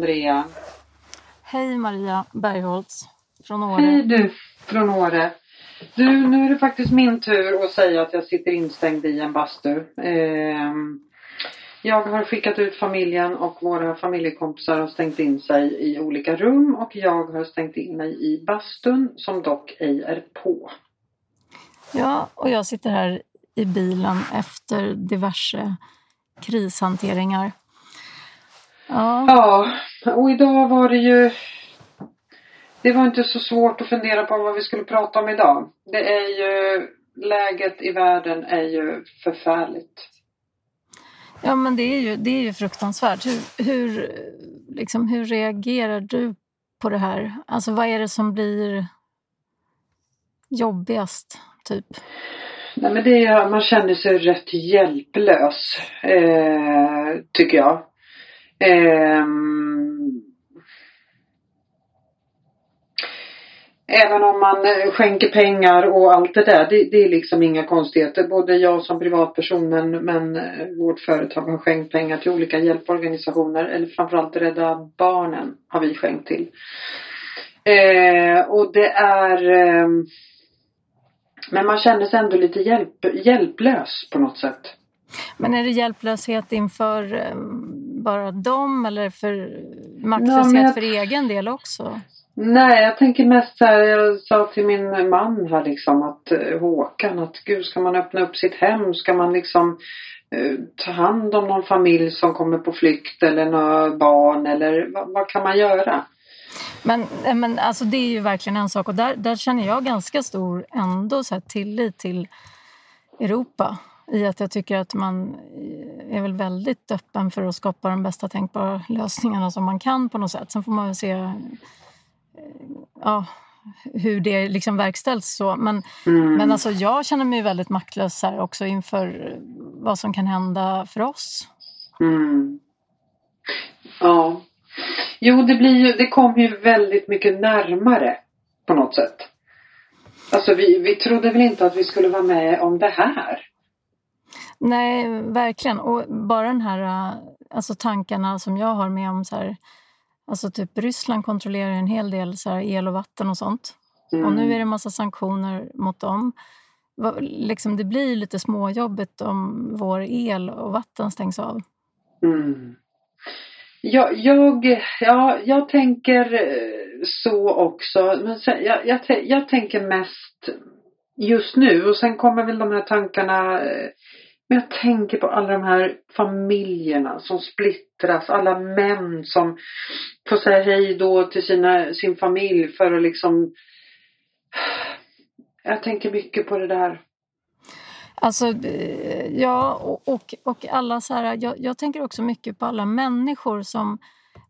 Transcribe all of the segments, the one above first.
Andrea. Hej Maria Bergholtz från Åre. Hej du från Åre. Du, nu är det faktiskt min tur att säga att jag sitter instängd i en bastu. Eh, jag har skickat ut familjen och våra familjekompisar har stängt in sig i olika rum och jag har stängt in mig i bastun som dock ej är på. Ja, och jag sitter här i bilen efter diverse krishanteringar. Ja. ja, och idag var det ju det var inte så svårt att fundera på vad vi skulle prata om idag. Det är ju, läget i världen är ju förfärligt. Ja men det är ju, det är ju fruktansvärt. Hur, hur, liksom, hur reagerar du på det här? Alltså vad är det som blir jobbigast, typ? Nej men det är, man känner sig rätt hjälplös, eh, tycker jag. Eh, Även om man eh, skänker pengar och allt det där, det, det, är liksom inga konstigheter. Både jag som privatperson men, men eh, vårt företag har skänkt pengar till olika hjälporganisationer eller framförallt Rädda Barnen har vi skänkt till. Eh, och det är eh, Men man känner sig ändå lite hjälp, hjälplös på något sätt. Men är det hjälplöshet inför eh, bara dem eller för maktlöshet ja, jag... för egen del också? Nej, jag tänker mest så här, jag sa till min man här liksom att eh, Håkan att gud ska man öppna upp sitt hem? Ska man liksom eh, ta hand om någon familj som kommer på flykt eller några barn eller vad, vad kan man göra? Men, eh, men alltså det är ju verkligen en sak och där, där känner jag ganska stor ändå så här tillit till Europa i att jag tycker att man eh, är väl väldigt öppen för att skapa de bästa tänkbara lösningarna som man kan på något sätt. Sen får man väl se ja, hur det liksom verkställs. Så. Men, mm. men alltså, jag känner mig väldigt maktlös här också inför vad som kan hända för oss. Mm. Ja. Jo, det, blir ju, det kommer ju väldigt mycket närmare på något sätt. Alltså vi, vi trodde väl inte att vi skulle vara med om det här. Nej, verkligen. Och bara den här alltså tankarna som jag har med om så här, Alltså typ Ryssland kontrollerar en hel del så el och vatten och sånt. Mm. Och nu mm. är det massa sanktioner mot dem. Liksom det blir lite småjobbigt om vår el och vatten stängs av. Mm. Jag, jag, ja, jag tänker eh, så också. Men sen, jag, jag, jag tänker mest just nu och sen kommer väl de här tankarna eh, men jag tänker på alla de här familjerna som splittras, alla män som får säga hej då till sina, sin familj för att liksom Jag tänker mycket på det där. Alltså, eh, ja, och, och alla så här, jag, jag tänker också mycket på alla människor som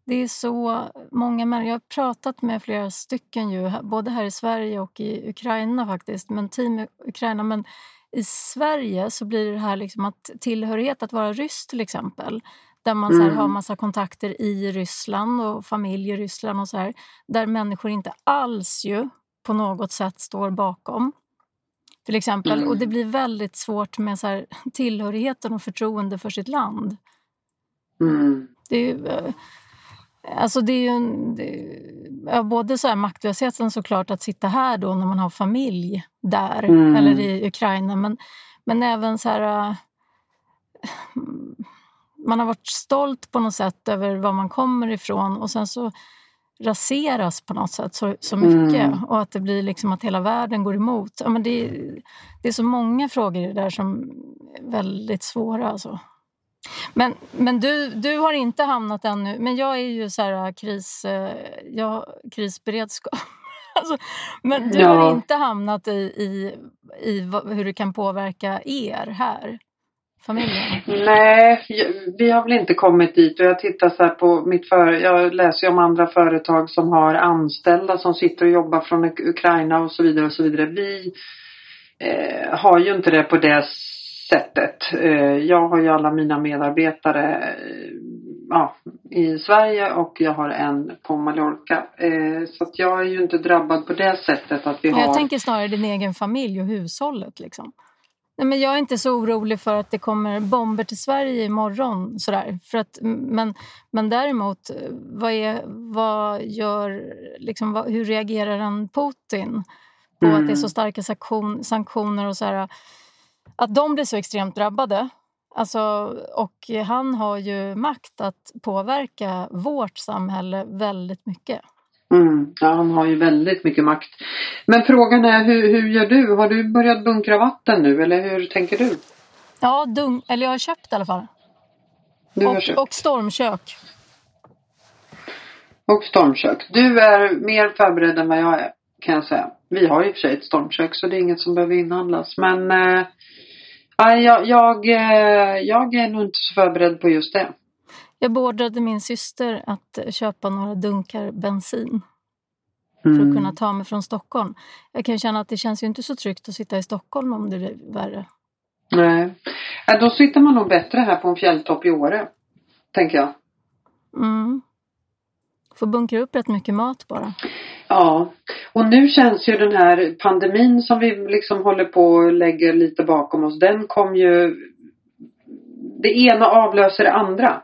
det är så många människor. Jag har pratat med flera stycken ju, både här i Sverige och i Ukraina faktiskt, men team Ukraina. Men i Sverige så blir det här liksom att tillhörighet, att vara ryss till exempel, där man så här, har mm. massa kontakter i Ryssland och familj i Ryssland och så här, där människor inte alls ju på något sätt står bakom. Till exempel. Mm. Och det mm. blir väldigt svårt med så här, tillhörigheten och förtroende för sitt land. Mm. Det är ju, eh, Alltså det är ju en, det, både så här maktlösheten såklart att sitta här då när man har familj där mm. eller i Ukraina men, men även så här... Äh, man har varit stolt på något sätt över var man kommer ifrån och sen så raseras på något sätt så, så mycket mm. och att det blir liksom att hela världen går emot. Ja, men det, det är så många frågor där som är väldigt svåra. Alltså. Men, men du, du har inte hamnat ännu, men jag är ju så här äh, kris, äh, jag, krisberedskap. alltså, men du ja. har inte hamnat i, i, i hur det kan påverka er här? Familjen? Nej, vi har väl inte kommit dit och jag tittar så på mitt för, jag läser ju om andra företag som har anställda som sitter och jobbar från Ukraina och så vidare och så vidare. Vi eh, har ju inte det på det sättet. Eh, jag har ju alla mina medarbetare eh, ja, i Sverige och jag har en på Mallorca. Eh, så att jag är ju inte drabbad på det sättet att vi har... Jag tänker snarare din egen familj och hushållet liksom. Nej, men jag är inte så orolig för att det kommer bomber till Sverige imorgon. Sådär. För att, men, men däremot, vad, är, vad gör, liksom, vad, hur reagerar en Putin på mm. att det är så mm. starka sanktion, sanktioner och så här, att de blir så extremt drabbade? Alltså, och han har ju makt att påverka vårt samhälle väldigt mycket. Mm, ja, han har ju väldigt mycket makt. Men frågan är hur, hur gör du? Har du börjat bunkra vatten nu eller hur tänker du? Ja, dun eller jag har köpt i alla fall. Du och, har köpt. och stormkök. Och stormkök. Du är mer förberedd än vad jag är kan jag säga. Vi har i och för sig ett stormkök så det är inget som behöver inhandlas. Men äh, jag, jag, eh, jag är nog inte så förberedd på just det. Jag beordrade min syster att köpa några dunkar bensin för att mm. kunna ta mig från Stockholm. Jag kan känna att det känns ju inte så tryggt att sitta i Stockholm om det är värre. Nej. Då sitter man nog bättre här på en fjälltopp i Åre. Tänker jag. Mm. Får bunkra upp rätt mycket mat bara. Ja. Och nu känns ju den här pandemin som vi liksom håller på och lägger lite bakom oss. Den kom ju det ena avlöser det andra.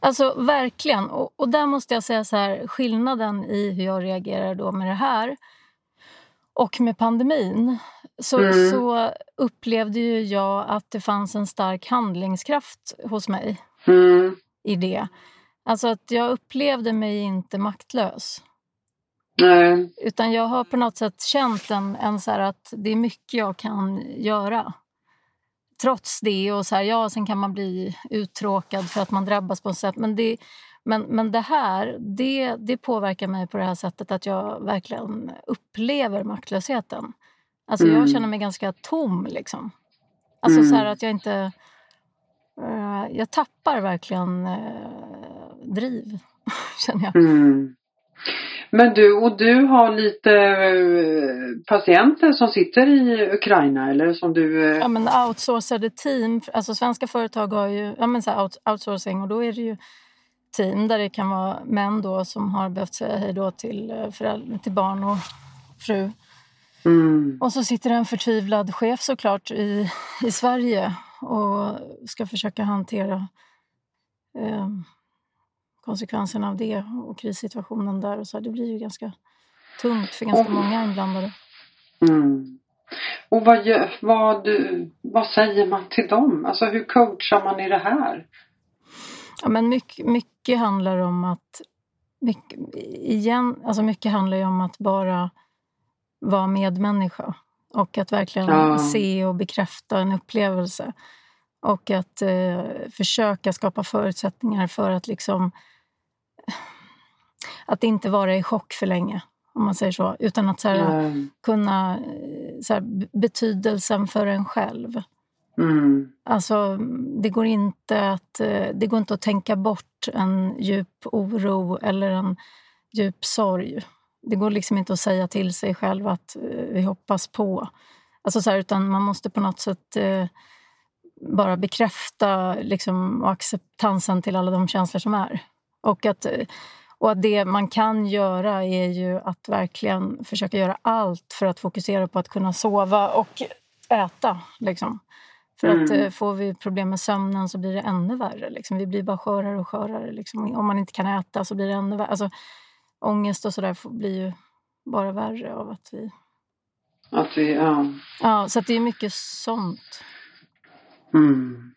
Alltså verkligen. Och, och, där måste jag säga så här, skillnaden i hur jag reagerar då med det här och med pandemin så, mm. så upplevde ju jag att det fanns en stark handlingskraft hos mig mm. i det. Alltså att jag upplevde mig inte maktlös. Nej. Utan jag har på något sätt känt en, en så att det är mycket jag kan göra trots det och så här, ja, sen kan man bli uttråkad för att man drabbas på ett sätt. Men det, men, men det här, det, det påverkar mig på det här sättet att jag verkligen upplever maktlösheten. Alltså mm. jag känner mig ganska tom liksom. Alltså mm. så att jag inte... Uh, jag tappar verkligen uh, driv, känner jag. Mm. Men du, och du har lite eh, patienter som sitter i Ukraina eller som du... Eh, ja men outsourcade team, alltså svenska företag har ju ja, men så out, outsourcing och då är det ju team där det kan vara män då som har behövt säga hej då till, eh, föräldrar, till barn och fru. Mm. Och så sitter en förtvivlad chef såklart i, i Sverige och ska försöka hantera eh, konsekvenserna av det och krissituationen där. Och så. Det blir ju ganska tungt för ganska och, många inblandade. Mm. Och vad, vad, vad säger man till dem? Alltså hur coachar man i det här? Ja, men mycket, mycket handlar om att mycket, igen, alltså mycket handlar om att bara vara medmänniska och att verkligen ja. se och bekräfta en upplevelse. Och att eh, försöka skapa förutsättningar för att liksom att inte vara i chock för länge, om man säger så. Utan att så här, mm. kunna... Så här, betydelsen för en själv. Mm. Alltså, det går, inte att, det går inte att tänka bort en djup oro eller en djup sorg. Det går liksom inte att säga till sig själv att eh, vi hoppas på. Alltså så här, utan man måste på något sätt eh, bara bekräfta liksom, acceptansen till alla de känslor som är. Och att och att det man kan göra är ju att verkligen försöka göra allt för att fokusera på att kunna sova och äta. Liksom. För mm. att eh, får vi problem med sömnen så blir det ännu värre. Liksom. Vi blir bara skörare och skörare. Liksom. Om man inte kan äta så blir det ännu värre. Alltså, ångest och sådär blir ju bara värre av att vi... Att vi, ja. Ja, så det är mycket sånt. Mm.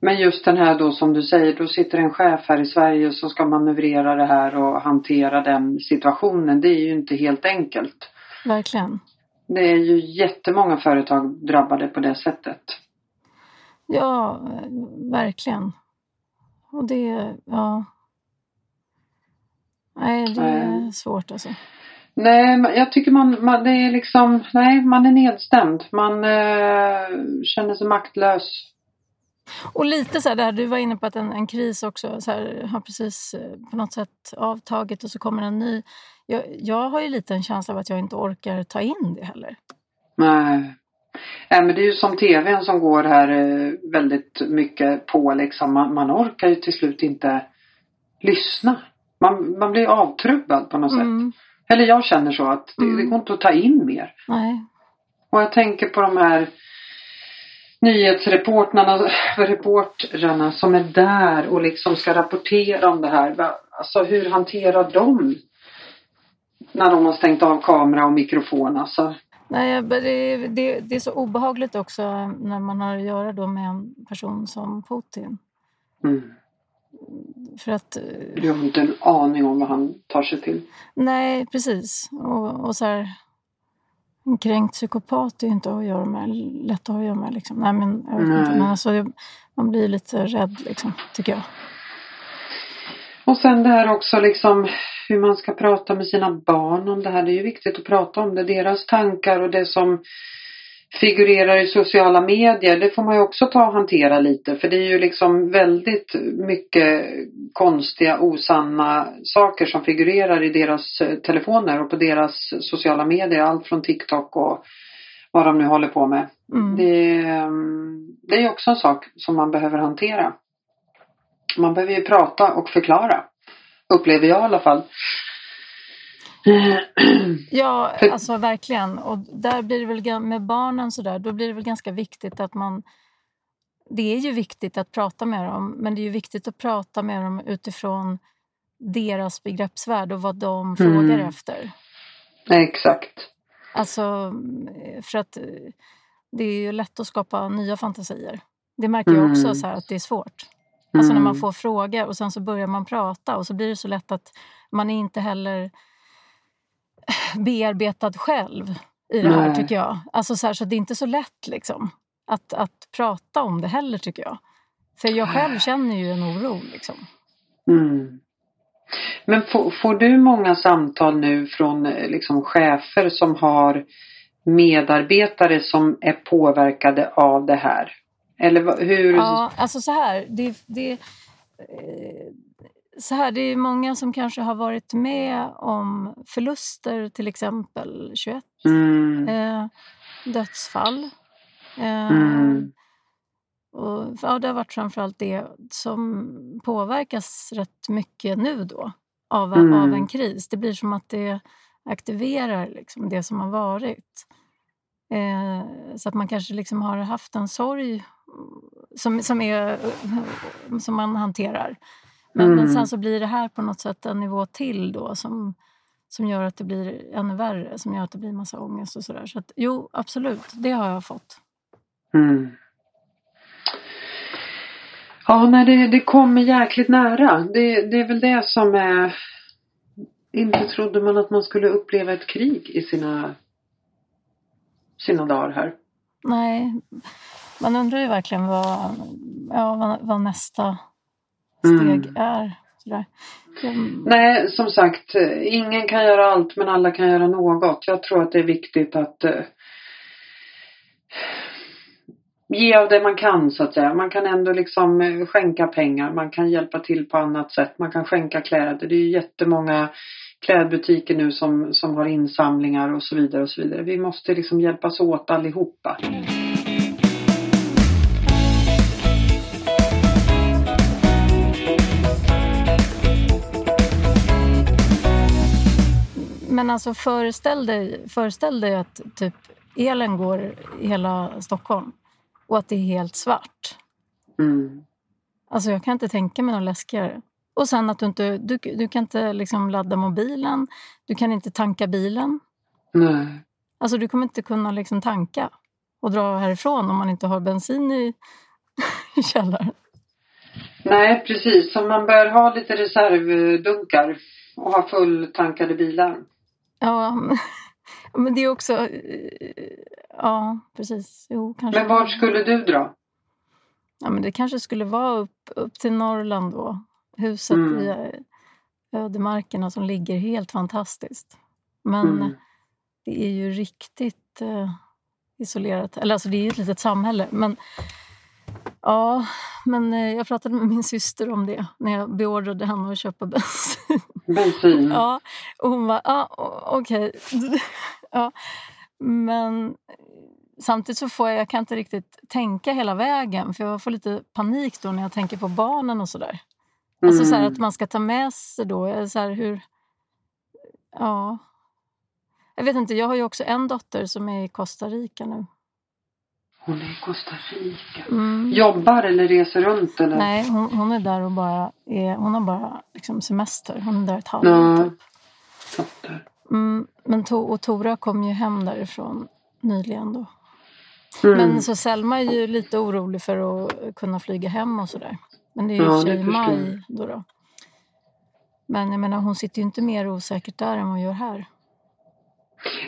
Men just den här då som du säger, då sitter en chef här i Sverige som ska manövrera det här och hantera den situationen. Det är ju inte helt enkelt. Verkligen. Det är ju jättemånga företag drabbade på det sättet. Ja, verkligen. Och det, ja. Nej, det är svårt alltså. Nej, jag tycker man, man, det är liksom, nej, man är nedstämd. Man eh, känner sig maktlös. Och lite så här, där du var inne på att en, en kris också så här, har precis eh, på något sätt avtagit och så kommer en ny. Jag, jag har ju lite en känsla av att jag inte orkar ta in det heller. Nej. Nej men det är ju som tvn som går här eh, väldigt mycket på liksom. Man, man orkar ju till slut inte lyssna. Man, man blir avtrubbad på något mm. sätt. Eller jag känner så att det, mm. det går inte att ta in mer. Nej. Och jag tänker på de här nyhetsreportrarna reportrarna som är där och liksom ska rapportera om det här. Alltså hur hanterar de när de har stängt av kamera och mikrofon? Alltså. Nej, det, det, det är så obehagligt också när man har att göra då med en person som Putin. Mm. För att... Du har inte en aning om vad han tar sig till. Nej, precis. Och, och så här, en kränkt psykopat är inte att göra med, lätt att ha att göra med. Liksom. Nej, men, jag vet inte, men alltså, man blir lite rädd, liksom, tycker jag. Och sen det här också liksom hur man ska prata med sina barn om det här. Det är ju viktigt att prata om det. Deras tankar och det som figurerar i sociala medier, det får man ju också ta och hantera lite. För det är ju liksom väldigt mycket konstiga, osanna saker som figurerar i deras eh, telefoner och på deras sociala medier. Allt från TikTok och vad de nu håller på med. Mm. Det, mm, det är också en sak som man behöver hantera. Man behöver ju prata och förklara. Upplever jag i alla fall. Ja, alltså verkligen. Och där blir det väl med barnen sådär, då blir det väl ganska viktigt att man det är ju viktigt att prata med dem, men det är ju viktigt att prata med dem utifrån deras begreppsvärld och vad de mm. frågar efter. Exakt. Alltså, för att det är ju lätt att skapa nya fantasier. Det märker jag också mm. så att det är svårt. Alltså när man mm. får frågor och sen så börjar man prata och så blir det så lätt att man är inte heller bearbetad själv i det här Nej. tycker jag. Alltså så, här, så det är inte så lätt liksom att, att prata om det heller tycker jag. För jag själv känner ju en oro liksom. Mm. Men får, får, du många samtal nu från liksom, chefer som har medarbetare som är påverkade av det här? Eller hur? Ja, alltså så här. Det, det, eh, så här, det är många som kanske har varit med om förluster, till exempel 21 mm. eh, dödsfall. Eh, mm. och, ja, det har varit framförallt det som påverkas rätt mycket nu då av, mm. av en kris. Det blir som att det aktiverar liksom det som har varit. Eh, så att man kanske liksom har haft en sorg som, som, är, som man hanterar. Men, mm. men sen så blir det här på något sätt en nivå till då som, som gör att det blir ännu värre, som gör att det blir massa ångest och sådär. Så att, jo, absolut, det har jag fått. Mm. Ja, nej, det, det kommer jäkligt nära. Det, det är väl det som är... Inte trodde man att man skulle uppleva ett krig i sina, sina dagar här. Nej, man undrar ju verkligen vad, ja, vad, vad nästa steg mm. är. Sådär. Mm. Nej, som sagt, ingen kan göra allt men alla kan göra något. Jag tror att det är viktigt att uh, ge av det man kan så att säga. Man kan ändå liksom uh, skänka pengar, man kan hjälpa till på annat sätt, man kan skänka kläder. Det är ju jättemånga klädbutiker nu som, som har insamlingar och så vidare och så vidare. Vi måste liksom hjälpas åt allihopa. Men alltså föreställ dig, föreställ dig att typ elen går i hela Stockholm och att det är helt svart. Mm. Alltså jag kan inte tänka mig något läskigare. Och sen att du inte du, du kan inte liksom ladda mobilen, du kan inte tanka bilen. Nej. Alltså du kommer inte kunna liksom tanka och dra härifrån om man inte har bensin i, i källaren. Nej precis, så man bör ha lite reservdunkar och ha fulltankade bilar. Ja, men det är också... Ja, precis. Jo, kanske. Men vart skulle du dra? Ja, men det kanske skulle vara upp, upp till Norrland då. Huset mm. i eh, ödemarkerna som ligger helt fantastiskt. Men mm. det är ju riktigt eh, isolerat. Eller alltså det är ju ett litet samhälle. Men Ja, men eh, jag pratade med min syster om det när jag beordrade henne att köpa bensin. Bensin? ja, och hon var ja, okej. Okay. ja, men samtidigt så får jag, jag kan inte riktigt tänka hela vägen för jag får lite panik då när jag tänker på barnen och sådär. Mm. Alltså så här, mm. att man ska ta med sig då, så här, hur... Ja. jag vet inte, jag har ju också en dotter som är i Costa Rica nu. Hon är i Costa Rica. Mm. Jobbar eller reser runt eller? Nej, hon, hon är där och bara är, hon har bara liksom semester. Hon är där ett halvår. Ja. Typ. Mm, men to, och Tora kom ju hem därifrån nyligen då. Mm. Men så Selma är ju lite orolig för att kunna flyga hem och sådär. Men det är ju Ja, i maj då, då. Men jag menar hon sitter ju inte mer osäkert där än vad hon gör här.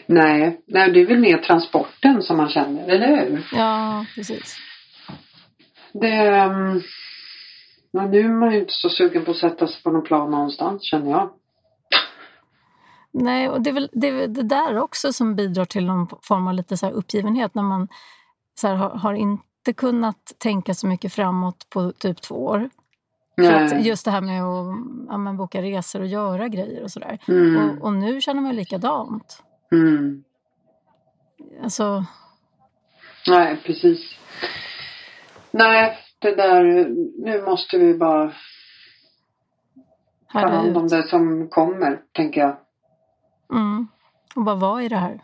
Nej, nej, det är väl mer transporten som man känner, eller hur? Ja, precis. Det, um, ja, nu är man ju inte så sugen på att sätta sig på någon plan någonstans känner jag. Nej, och det är väl det, är det där också som bidrar till någon form av lite så uppgivenhet när man så här, har, har inte kunnat tänka så mycket framåt på typ två år. För att Nej. just det här med att ja, men boka resor och göra grejer och sådär. Mm. Och, och nu känner man likadant. Mm. Alltså, Nej, precis. Nej, det där, nu måste vi bara ta hand om det som kommer, tänker jag. Mm. Och bara vara i det här.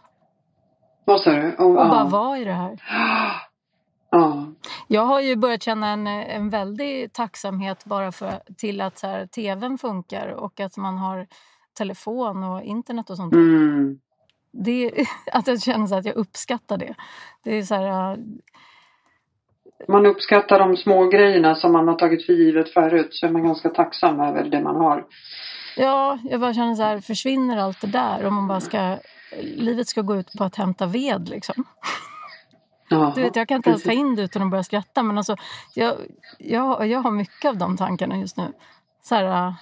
Vad sa du? Och, Och bara ja. vara i det här. Ja. Jag har ju börjat känna en, en väldig tacksamhet bara för, till att så här, tvn funkar och att man har telefon och internet och sånt. Mm. Det, att jag känner att jag uppskattar det. Det är så här, Man uppskattar de små grejerna som man har tagit för givet förut så är man ganska tacksam över det man har. ja, jag bara känner så här, försvinner allt det där och man bara ska, livet ska gå ut på att hämta ved liksom. Du vet, jag kan inte ens ta in det utan att börja skratta men alltså, jag, jag, jag har mycket av de tankarna just nu. Så här,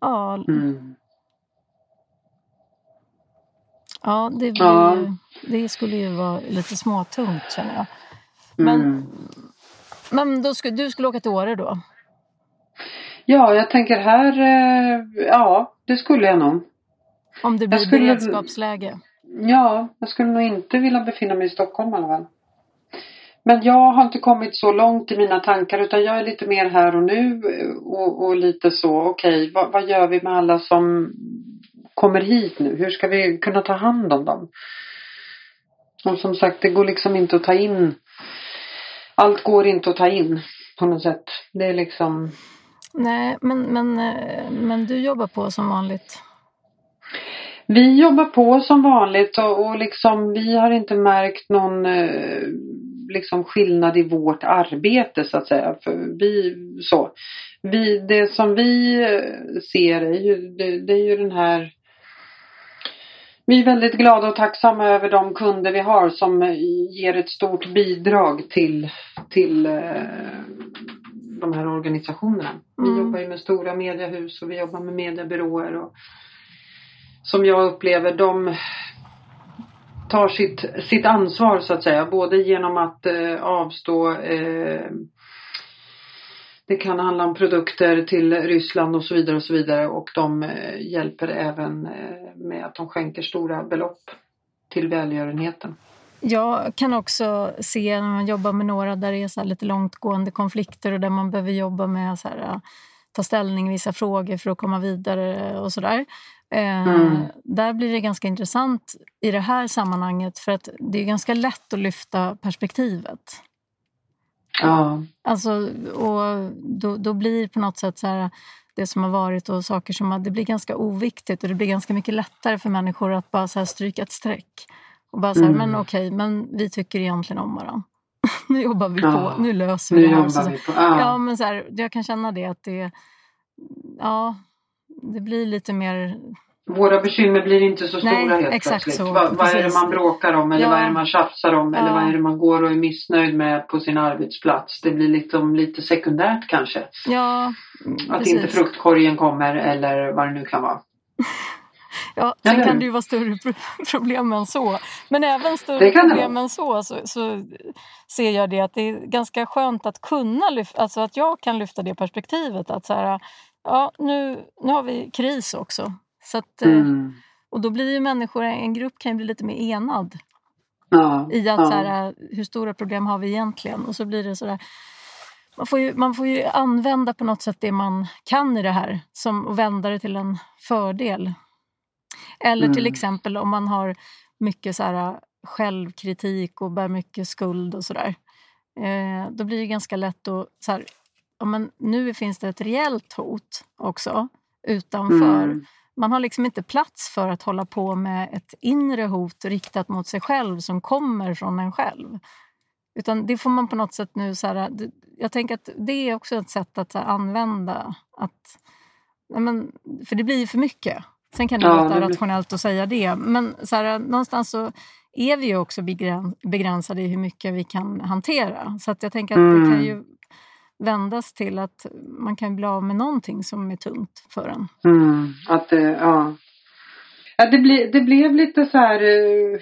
ja, Mm. Ja, det, Ja. ju- det skulle ju vara lite småtungt känner jag. Men- Mm. Men då skulle, du skulle åka till Åre då? Ja, jag tänker här, eh, ja, det skulle jag nog. Om det blir skulle- beredskapsläge? Ja, jag skulle nog inte vilja befinna mig i Stockholm i alla fall. Men jag har inte kommit så långt i mina tankar utan jag är lite mer här och nu eh, och, och lite så, okej, vad, vad gör vi med alla som kommer hit nu? Hur ska vi kunna ta hand om dem? Och som sagt, det går liksom inte att ta in. Allt går inte att ta in på något sätt. Det är liksom Nej, men, men, eh, men du jobbar på som vanligt? Vi jobbar på som vanligt och, och liksom vi har inte märkt någon eh, liksom skillnad i vårt arbete så att säga. För vi, så. Vi, det som vi eh, ser är ju, det, det är ju den här vi är väldigt glada och tacksamma över de kunder vi har som eh, ger ett stort bidrag till, till eh, de här organisationerna. Vi Mm. jobbar ju med stora mediehus och vi jobbar med mediebyråer och som jag upplever de tar sitt, sitt ansvar så att säga. Både genom att eh, avstå eh, det kan handla om produkter till Ryssland och så vidare och så vidare och de eh, hjälper även eh, med att de skänker stora belopp till välgörenheten. Jag kan också se när man jobbar med några där det är så här lite långtgående konflikter och där man behöver jobba med att ta ställning i vissa frågor för att komma vidare och sådär. Eh, Mm. Där blir det ganska intressant i det här sammanhanget för att det är ganska lätt att lyfta perspektivet. Ja, Alltså, och då, då blir på något sätt så här, det som har varit och saker som har, det blir ganska oviktigt och det blir ganska mycket lättare för människor att bara så här stryka ett streck. Och bara så här, Mm. men okej, men vi tycker egentligen om varandra. nu jobbar vi Ja, på, nu löser vi nu det här. Så, vi på. Ja. ja, men så här, jag kan känna det att det, ja, det blir lite mer Våra bekymmer blir inte så stora Nej, helt exakt plötsligt. så, Vad, vad är det man bråkar om eller Ja. vad är det man tjafsar om eller Ja. vad är det man går och är missnöjd med på sin arbetsplats. Det blir liksom lite sekundärt kanske. Ja, Att precis. inte fruktkorgen kommer eller vad det nu kan vara. Ja, sen Eller kan det ju vara större pro- problem än så. Men även större problem än så, så så ser jag det att det är ganska skönt att kunna lyfta, alltså att jag kan lyfta det perspektivet att så här, ja nu, nu har vi kris också. Så att, eh, Mm. Och då blir ju människor, en grupp kan ju bli lite mer enad Ja. i att ja. så här, hur stora problem har vi egentligen? Och så blir det sådär man får, ju, man får ju använda på något sätt det man kan i det här som, och vända det till en fördel. Eller till Mm. exempel om man har mycket så här, självkritik och bär mycket skuld och sådär. Eh, då blir det ganska lätt att... Så här, ja, men nu finns det ett reellt hot också utanför. Mm. Man har liksom inte plats för att hålla på med ett inre hot riktat mot sig själv som kommer från en själv. Utan det får man på något sätt nu... Så här, det- jag tänker att det är också ett sätt att här, använda. Att, men, för det blir för mycket. Sen kan det Ja, låta rationellt att säga det. Men så här, någonstans så är vi ju också begräns- begränsade i hur mycket vi kan hantera. Så att jag tänker att det Mm. kan ju vändas till att man kan bli av med någonting som är tungt för en. Mm, att det, ja. ja det, ble, det blev lite så här eh,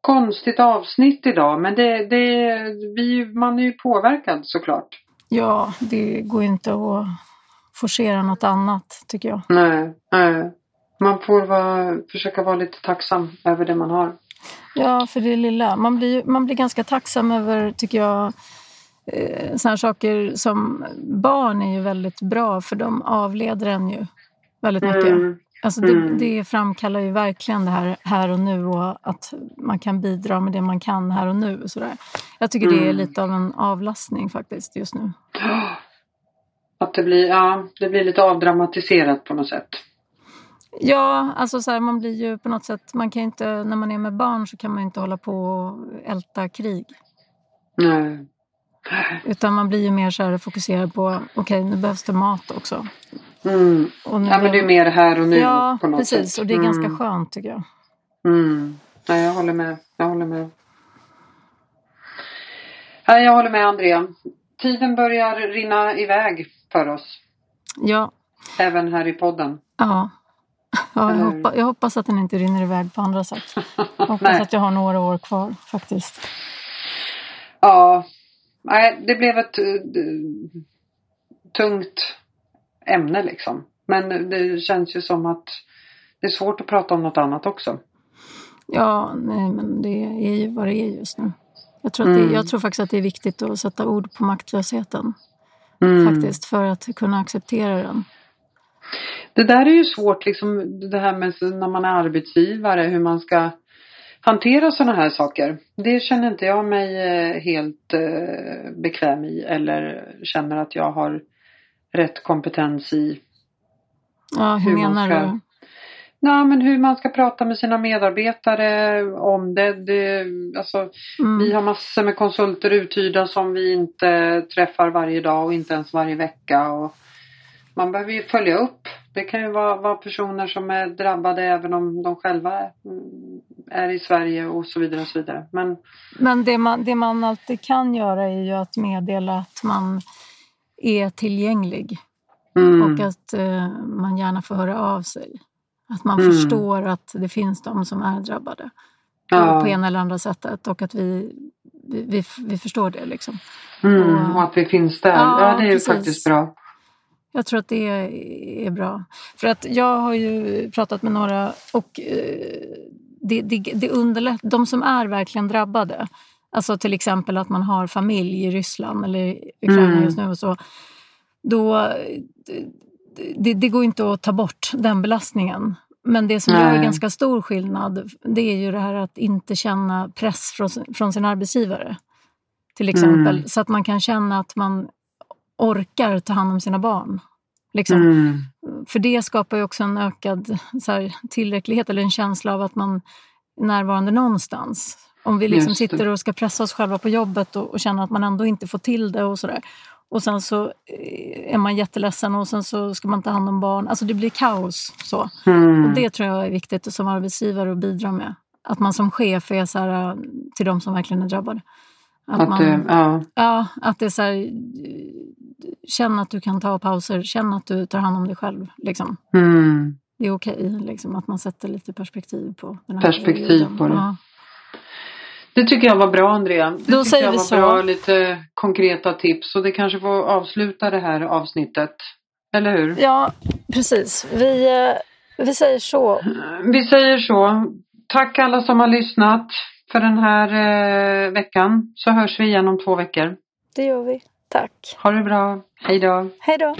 konstigt avsnitt idag men det, det, vi, man är ju påverkad såklart. Ja, det går ju inte att forcera något annat tycker jag. Nej, nej. Man får vara, försöka vara lite tacksam över det man har. Ja, för det lilla. Man blir, man blir ganska tacksam över, tycker jag, sådana saker som barn är ju väldigt bra för de avleder en ju väldigt mycket. Mm, Alltså det, Mm. det framkallar ju verkligen det här här och nu och att man kan bidra med det man kan här och nu. Och sådär. Jag tycker det är Mm. lite av en avlastning faktiskt just nu. Att det blir, ja, det blir lite avdramatiserat på något sätt. Ja, alltså så här, man blir ju på något sätt, man kan inte, när man är med barn så kan man inte hålla på och älta krig. Nej. Utan man blir ju mer så här fokuserad på, okej nu behövs det mat också. Mm. Och Ja men det är mer här och nu Ja, på något precis. sätt. Och det är ganska Mm. skönt tycker jag. Mm. Nej, jag håller med. Jag håller med. Nej, jag håller med Andrea. Tiden börjar rinna iväg för oss. Ja, Även här i podden. ja. ja jag, Eller- hoppa, jag hoppas att den inte rinner iväg på andra sätt. Jag hoppas att jag har några år kvar faktiskt. Ja. Nej, det blev ett eh, tungt ämne liksom. Men det känns ju som att det är svårt att prata om något annat också. Ja, nej, men det är ju vad det är just nu. Jag tror, Mm. det, jag tror faktiskt att det är viktigt att sätta ord på maktlösheten. Mm. Faktiskt, för att kunna acceptera den. Det där är ju svårt liksom det här med när man är arbetsgivare hur man ska hantera sådana här saker. Det känner inte jag mig eh, helt eh, bekväm i eller känner att jag har rätt kompetens i. Ja, hur, Hur man menar ska- du? Nej men hur man ska prata med sina medarbetare om det. det alltså, Mm. Vi har massor med konsulter uthyrda som vi inte träffar varje dag och inte ens varje vecka. Och man behöver ju följa upp. Det kan ju vara, vara personer som är drabbade även om de själva mm, är i Sverige och så vidare. och så vidare. Men Men det man, det man alltid kan göra är ju att meddela att man är tillgänglig mm, och att eh, man gärna får höra av sig. Att man Mm. förstår att det finns de som är drabbade ja, på ena eller andra sättet och att vi, vi, vi, vi förstår det. Liksom. mm, och att vi finns där. Ja, Ja, det är ju precis. faktiskt bra. Jag tror att det är, bra. För att jag har ju pratat med några och eh, det, det, det underlättar. De som är verkligen drabbade, alltså till exempel att man har familj i Ryssland eller Ukraina Mm. just nu och så. Då, det, det går inte att ta bort den belastningen. Men det som gör Nej. ganska stor skillnad det är ju det här att inte känna press från, från sin arbetsgivare. Till exempel. Mm. Så att man kan känna att man orkar ta hand om sina barn. Liksom. Mm, För det skapar ju också en ökad här, tillräcklighet eller en känsla av att man är närvarande någonstans. Om vi liksom sitter och ska pressa oss själva på jobbet och, och känner att man ändå inte får till det och sådär. Och sen så eh, är man jätteledsen och sen så ska man ta hand om barn. Alltså det blir kaos. Så. mm, Och det tror jag är viktigt som arbetsgivare att bidra med. Att man som chef är så här, eh, till de som verkligen är drabbade. Att, att, man, det- ja, Ja, att det är så här, känn att du kan ta pauser, känn att du tar hand om dig själv. Liksom. mm. Det är okej liksom, att man sätter lite perspektiv på den här Perspektiv perioden. på det. Ja. Det tycker jag var bra Andrea. Det Då säger jag vi var så. bra, lite konkreta tips och det kanske får avsluta det här avsnittet. Eller hur? ja, precis. Vi, eh, vi säger så. Vi säger så. Tack alla som har lyssnat för den här eh, veckan. Så hörs vi igen om två veckor. Det gör vi. Tack. Ha det bra. Hej då. Hej då.